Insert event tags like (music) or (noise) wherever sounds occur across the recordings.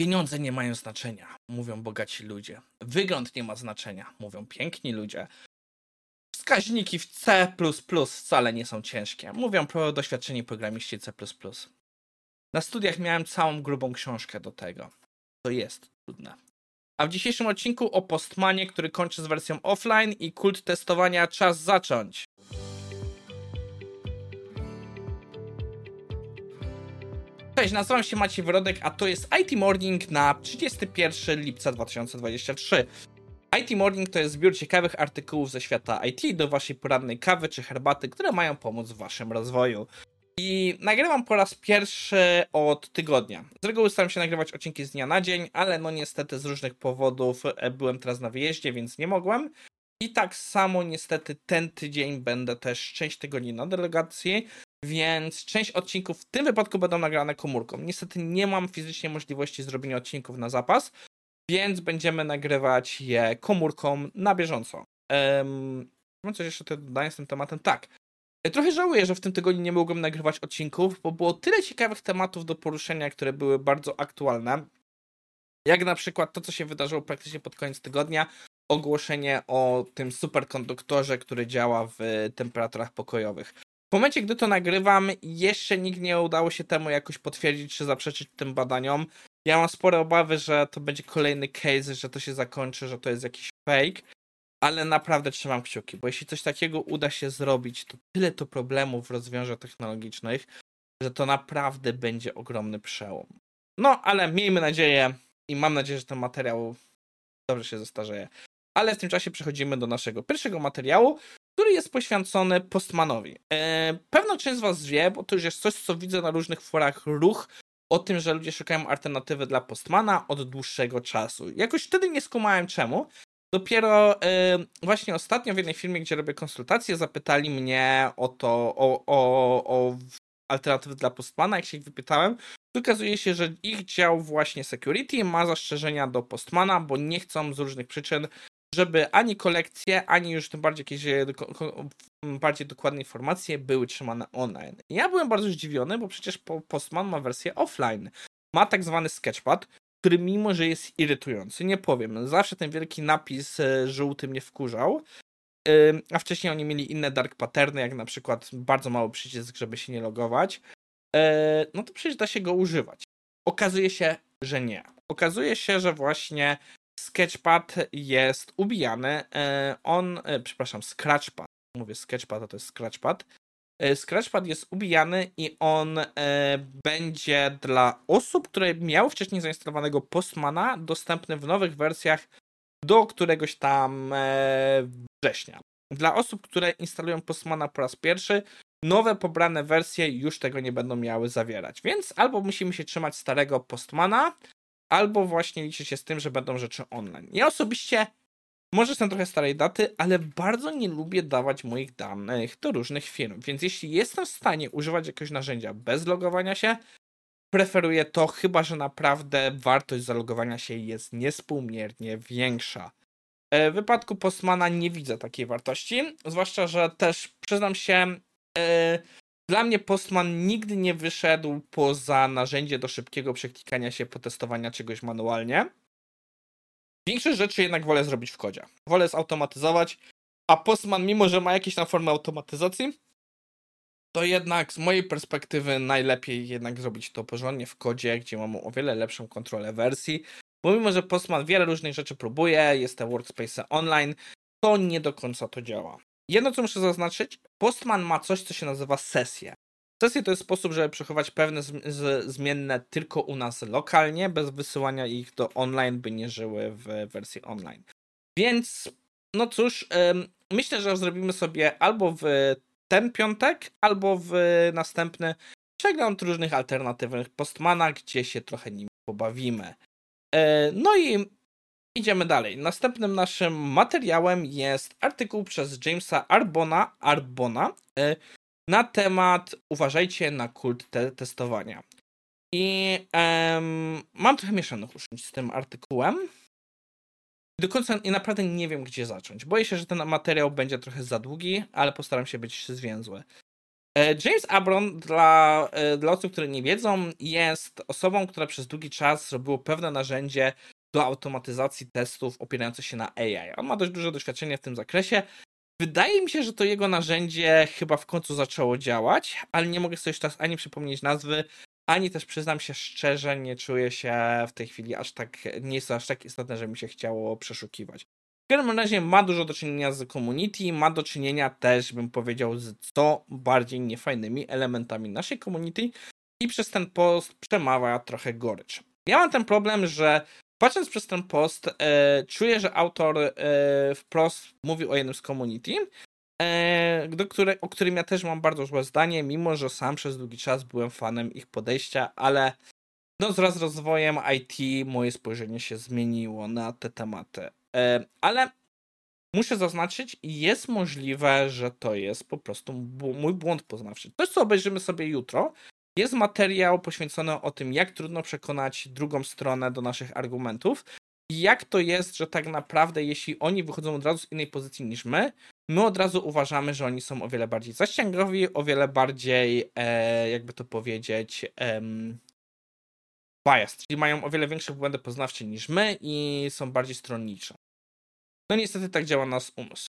Pieniądze nie mają znaczenia, mówią bogaci ludzie. Wygląd nie ma znaczenia, mówią piękni ludzie. Wskaźniki w C wcale nie są ciężkie, mówią doświadczeni programiści C. Na studiach miałem całą grubą książkę do tego. To jest trudne. A w dzisiejszym odcinku o Postmanie, który kończy z wersją offline i kult testowania czas zacząć. Cześć, nazywam się Maciej Wyrodek, a to jest IT Morning na 31 lipca 2023. IT Morning to jest zbiór ciekawych artykułów ze świata IT do waszej porannej kawy czy herbaty, które mają pomóc w waszym rozwoju. I nagrywam po raz pierwszy od tygodnia. Z reguły staram się nagrywać odcinki z dnia na dzień, ale no niestety z różnych powodów e, byłem teraz na wyjeździe, więc nie mogłem. I tak samo niestety ten tydzień będę też część tygodni na delegacji, więc część odcinków w tym wypadku będą nagrane komórką. Niestety nie mam fizycznie możliwości zrobienia odcinków na zapas, więc będziemy nagrywać je komórką na bieżąco. Mam coś jeszcze dodania z tym tematem? Tak. Trochę żałuję, że w tym tygodniu nie mogłem nagrywać odcinków, bo było tyle ciekawych tematów do poruszenia, które były bardzo aktualne. Jak na przykład to, co się wydarzyło praktycznie pod koniec tygodnia, ogłoszenie o tym superkonduktorze, który działa w temperaturach pokojowych. Momencie, gdy to nagrywam, jeszcze nikt nie udało się temu jakoś potwierdzić czy zaprzeczyć tym badaniom. Ja mam spore obawy, że to będzie kolejny case, że to się zakończy, że to jest jakiś fake, ale naprawdę trzymam kciuki, bo jeśli coś takiego uda się zrobić, to tyle to problemów rozwiąże technologicznych, że to naprawdę będzie ogromny przełom. No, ale miejmy nadzieję i mam nadzieję, że ten materiał dobrze się zestarzeje. Ale w tym czasie przechodzimy do naszego pierwszego materiału, który jest poświęcony Postmanowi. E, pewno część z Was wie, bo to już jest coś, co widzę na różnych forach ruch, o tym, że ludzie szukają alternatywy dla Postmana od dłuższego czasu. Jakoś wtedy nie skumałem czemu. Dopiero e, właśnie ostatnio w jednej filmie, gdzie robię konsultacje, zapytali mnie o to, o, o, o alternatywy dla Postmana. Jak się ich wypytałem, to okazuje się, że ich dział właśnie security ma zastrzeżenia do Postmana, bo nie chcą z różnych przyczyn żeby ani kolekcje, ani już tym bardziej jakieś e, bardziej dokładne informacje były trzymane online. Ja byłem bardzo zdziwiony, bo przecież Postman ma wersję offline. Ma tak zwany sketchpad, który mimo, że jest irytujący, nie powiem, zawsze ten wielki napis e, żółty mnie wkurzał, a wcześniej oni mieli inne dark patterny, jak na przykład bardzo mały przycisk, żeby się nie logować, e, no to przecież da się go używać. Okazuje się, że nie. Okazuje się, że właśnie Sketchpad jest ubijany. E, on, e, przepraszam, Scratchpad. Mówię Sketchpad, a to jest Scratchpad. E, Scratchpad jest ubijany i on będzie dla osób, które miały wcześniej zainstalowanego Postmana, dostępny w nowych wersjach do któregoś tam września. Dla osób, które instalują Postmana po raz pierwszy, nowe pobrane wersje już tego nie będą miały zawierać. Więc albo musimy się trzymać starego Postmana, albo właśnie liczy się z tym, że będą rzeczy online. Ja osobiście może jestem trochę starej daty, ale bardzo nie lubię dawać moich danych do różnych firm, więc jeśli jestem w stanie używać jakiegoś narzędzia bez logowania się, preferuję to, chyba że naprawdę wartość zalogowania się jest niespółmiernie większa. E, w wypadku Postmana nie widzę takiej wartości, zwłaszcza, że też przyznam się, e, dla mnie Postman nigdy nie wyszedł poza narzędzie do szybkiego przeklikania się, potestowania czegoś manualnie. Większość rzeczy jednak wolę zrobić w kodzie. Wolę zautomatyzować, a Postman, mimo że ma jakieś tam formy automatyzacji, to jednak z mojej perspektywy najlepiej jednak zrobić to porządnie w kodzie, gdzie mamy o wiele lepszą kontrolę wersji. Bo mimo, że Postman wiele różnych rzeczy próbuje, jest te workspace online, to nie do końca to działa. Jedno, co muszę zaznaczyć, Postman ma coś, co się nazywa sesje. Sesje to jest sposób, żeby przechować pewne zmienne tylko u nas lokalnie, bez wysyłania ich do online, by nie żyły w wersji online. Więc, no cóż, myślę, że zrobimy sobie albo w ten piątek, albo w następny przegląd różnych alternatywnych Postmana, gdzie się trochę nim pobawimy. E, no i Idziemy dalej. Następnym naszym materiałem jest artykuł przez Jamesa Arbona, Arbona e, na temat uważajcie na kult te testowania. I um, mam trochę mieszanych uczuć z tym artykułem. Do końca i naprawdę nie wiem, gdzie zacząć. Boję się, że ten materiał będzie trochę za długi, ale postaram się być zwięzły. E, James Abron, dla, e, dla osób, które nie wiedzą, jest osobą, która przez długi czas zrobiło pewne narzędzie do automatyzacji testów opierających się na AI. On ma dość duże doświadczenie w tym zakresie. Wydaje mi się, że to jego narzędzie chyba w końcu zaczęło działać, ale nie mogę sobie teraz ani przypomnieć nazwy, ani też przyznam się szczerze, nie czuję się w tej chwili aż tak, nie jest to aż tak istotne, że mi się chciało przeszukiwać. W każdym razie ma dużo do czynienia z community, ma do czynienia też, bym powiedział, z co bardziej niefajnymi elementami naszej community i przez ten post przemawia trochę gorycz. Ja mam ten problem, że patrząc przez ten post, e, czuję, że autor e, wprost mówi o jednym z community, e, do które, o którym ja też mam bardzo złe zdanie, mimo że sam przez długi czas byłem fanem ich podejścia, ale no, wraz z rozwojem IT moje spojrzenie się zmieniło na te tematy. E, ale muszę zaznaczyć, jest możliwe, że to jest po prostu mój błąd poznawczy. To, co obejrzymy sobie jutro, jest materiał poświęcony o tym, jak trudno przekonać drugą stronę do naszych argumentów. I jak to jest, że tak naprawdę, jeśli oni wychodzą od razu z innej pozycji niż my, my od razu uważamy, że oni są o wiele bardziej zaścięgowi, o wiele bardziej, e, jakby to powiedzieć, em, biased, czyli mają o wiele większe błędy poznawcze niż my i są bardziej stronnicze. No niestety tak działa nas umysł.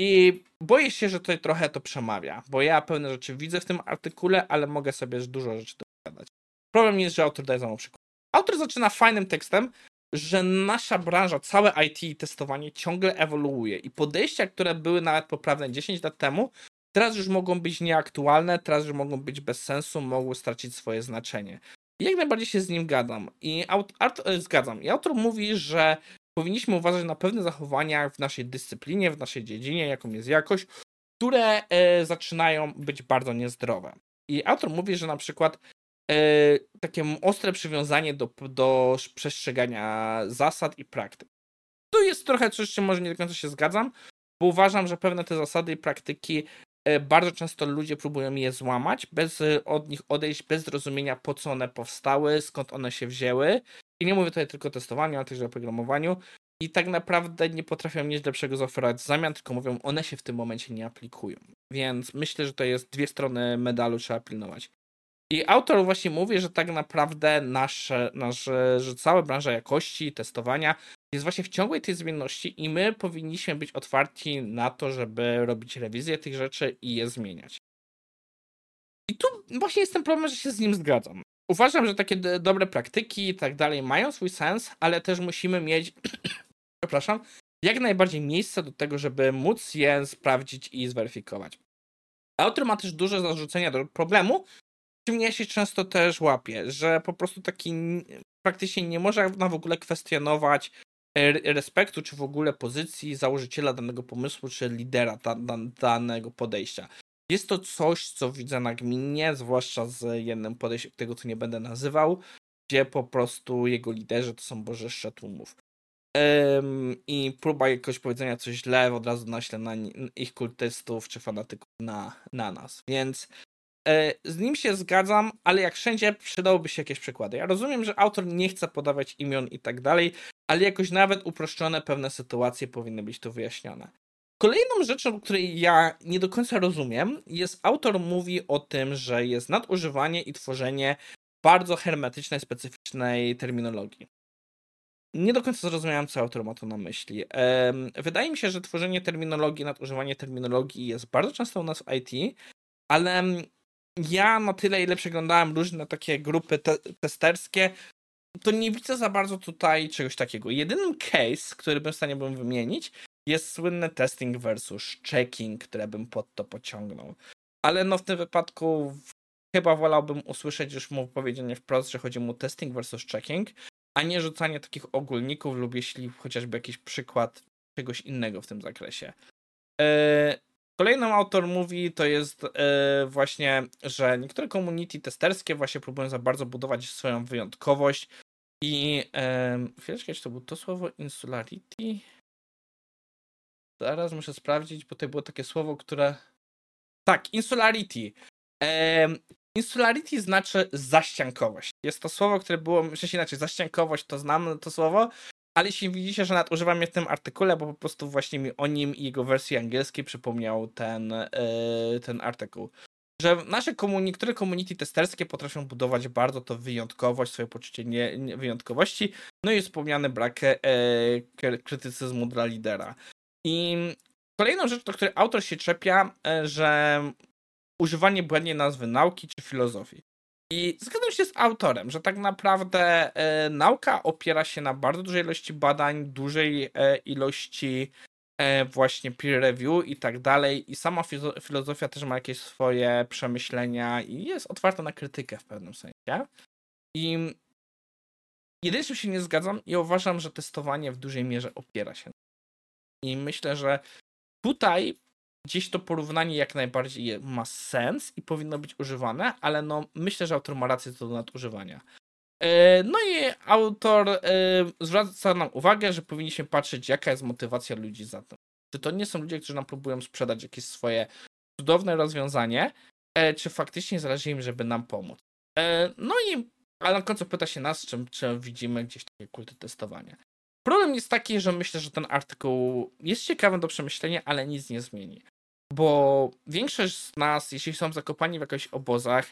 I boję się, że tutaj trochę to przemawia, bo ja pewne rzeczy widzę w tym artykule, ale mogę sobie dużo rzeczy dogadać. Problem jest, że autor daje za mało przykład. Autor zaczyna fajnym tekstem, że nasza branża, całe IT i testowanie ciągle ewoluuje i podejścia, które były nawet poprawne 10 lat temu, teraz już mogą być nieaktualne, teraz już mogą być bez sensu, mogły stracić swoje znaczenie. I jak najbardziej się z nim gadam. I aut, art, e, zgadzam. I autor mówi, że powinniśmy uważać na pewne zachowania w naszej dyscyplinie, w naszej dziedzinie, jaką jest jakość, które e, zaczynają być bardzo niezdrowe. I autor mówi, że na przykład e, takie ostre przywiązanie do, do przestrzegania zasad i praktyk. To jest trochę coś, z czym może nie do końca się zgadzam, bo uważam, że pewne te zasady i praktyki bardzo często ludzie próbują je złamać, bez e, od nich odejść, bez zrozumienia po co one powstały, skąd one się wzięły i nie mówię tutaj tylko o testowaniu, ale też o programowaniu. I tak naprawdę nie potrafią nic lepszego zaoferować w zamian, tylko mówią, one się w tym momencie nie aplikują. Więc myślę, że to jest dwie strony medalu, trzeba pilnować. I autor właśnie mówi, że tak naprawdę nasze, nasze, że cała branża jakości, testowania jest właśnie w ciągłej tej zmienności i my powinniśmy być otwarci na to, żeby robić rewizję tych rzeczy i je zmieniać. I tu właśnie jest ten problem, że się z nim zgadzam uważam, że takie dobre praktyki i tak dalej mają swój sens, ale też musimy mieć, (clears throat) przepraszam, jak najbardziej miejsce do tego, żeby móc je sprawdzić i zweryfikować. Autor ma też duże zarzucenia do problemu, czym ja się często też łapię, że po prostu taki praktycznie nie można w ogóle kwestionować respektu, czy w ogóle pozycji założyciela danego pomysłu, czy lidera danego podejścia. Jest to coś, co widzę nagminnie, zwłaszcza z jednym podejściem, tego co nie będę nazywał, gdzie po prostu jego liderzy to są bożyszcze tłumów. Um, I próba jakoś powiedzenia coś źle od razu naśle na ich kultystów czy fanatyków na, na nas. Więc e, z nim się zgadzam, ale jak wszędzie przydałoby się jakieś przykłady. Ja rozumiem, że autor nie chce podawać imion i tak dalej, ale jakoś nawet uproszczone pewne sytuacje powinny być tu wyjaśnione. Kolejną rzeczą, której ja nie do końca rozumiem, jest autor mówi o tym, że jest nadużywanie i tworzenie bardzo hermetycznej, specyficznej terminologii. Nie do końca zrozumiałem, co autor ma to na myśli. Wydaje mi się, że tworzenie terminologii, nadużywanie terminologii jest bardzo często u nas w IT, ale ja na tyle, ile przeglądałem różne takie grupy te testerskie, to nie widzę za bardzo tutaj czegoś takiego. Jedynym case, który bym w stanie bym wymienić, jest słynny testing versus checking, które bym pod to pociągnął. Ale no w tym wypadku chyba wolałbym usłyszeć już mu powiedzenie wprost, że chodzi mu testing versus checking, a nie rzucanie takich ogólników lub jeśli chociażby jakiś przykład czegoś innego w tym zakresie. E, kolejną autor mówi to jest e, właśnie, że niektóre community testerskie właśnie próbują za bardzo budować swoją wyjątkowość i chwileczkę, czy to było to słowo insularity? Zaraz muszę sprawdzić, bo to było takie słowo, które. Tak, insularity. Ehm, insularity znaczy zaściankowość. Jest to słowo, które było, myślę inaczej, zaściankowość to znam to słowo, ale jeśli widzicie, że nadużywam je w tym artykule, bo po prostu właśnie mi o nim i jego wersji angielskiej przypomniał ten, yy, ten artykuł. że nasze komun niektóre community testerskie potrafią budować bardzo to wyjątkowość, swoje poczucie nie, nie wyjątkowości, no i wspomniany brak e, krytycyzmu dla lidera. I kolejną rzecz, do której autor się czepia, e, że używanie błędnej nazwy nauki czy filozofii. I zgadzam się z autorem, że tak naprawdę e, nauka opiera się na bardzo dużej ilości badań, dużej e, ilości e, właśnie peer review i tak dalej. I sama filozofia też ma jakieś swoje przemyślenia i jest otwarta na krytykę w pewnym sensie. I jedynie się nie zgadzam i uważam, że testowanie w dużej mierze opiera się. I myślę, że tutaj gdzieś to porównanie jak najbardziej ma sens i powinno być używane, ale no myślę, że autor ma rację co do nadużywania. E, no i autor e, zwraca nam uwagę, że powinniśmy patrzeć, jaka jest motywacja ludzi za tym. Czy to nie są ludzie, którzy nam próbują sprzedać jakieś swoje cudowne rozwiązanie, e, czy faktycznie zależy im, żeby nam pomóc. No i ale na końcu pyta się nas, czy, czy widzimy gdzieś takie kulty testowania. Problem jest taki, że myślę, że ten artykuł jest ciekawy do przemyślenia, ale nic nie zmieni bo większość z nas, jeśli są zakopani w jakichś obozach,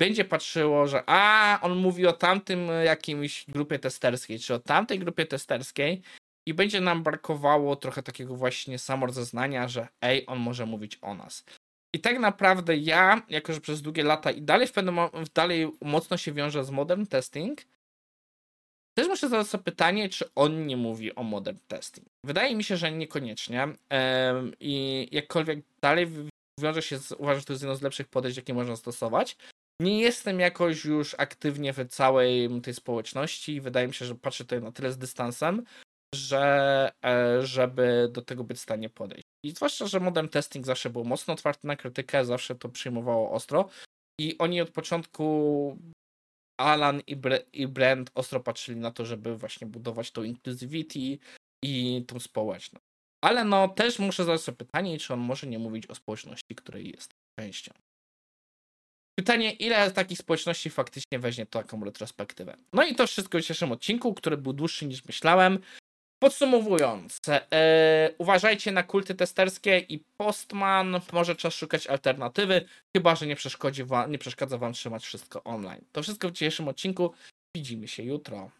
będzie patrzyło, że a, on mówi o tamtym jakimś grupie testerskiej, czy o tamtej grupie testerskiej i będzie nam brakowało trochę takiego właśnie samozeznania, że ej, on może mówić o nas. I tak naprawdę ja, jako że przez długie lata i dalej w pewnym dalej mocno się wiąże z modern testing, też muszę zadać sobie pytanie, czy on nie mówi o modern testing. Wydaje mi się, że niekoniecznie. I jakkolwiek dalej wiąże się z, uważam, że to jest jedno z lepszych podejść, jakie można stosować. Nie jestem jakoś już aktywnie w całej tej społeczności. Wydaje mi się, że patrzę tutaj na tyle z dystansem, że e, żeby do tego być w stanie podejść. I zwłaszcza, że modern testing zawsze był mocno otwarty na krytykę, zawsze to przyjmowało ostro. I oni od początku Alan i, Bre i Brent ostro patrzyli na to, żeby właśnie budować tą inclusivity i tą społeczność. Ale no też muszę zadać sobie pytanie, czy on może nie mówić o społeczności, której jest częścią. Pytanie, ile takich społeczności faktycznie weźmie taką retrospektywę. No i to wszystko w dzisiejszym odcinku, który był dłuższy niż myślałem. Podsumowując, e, uważajcie na kulty testerskie i Postman, może czas szukać alternatywy, chyba że nie, nie przeszkadza wam trzymać wszystko online. To wszystko w dzisiejszym odcinku. Widzimy się jutro.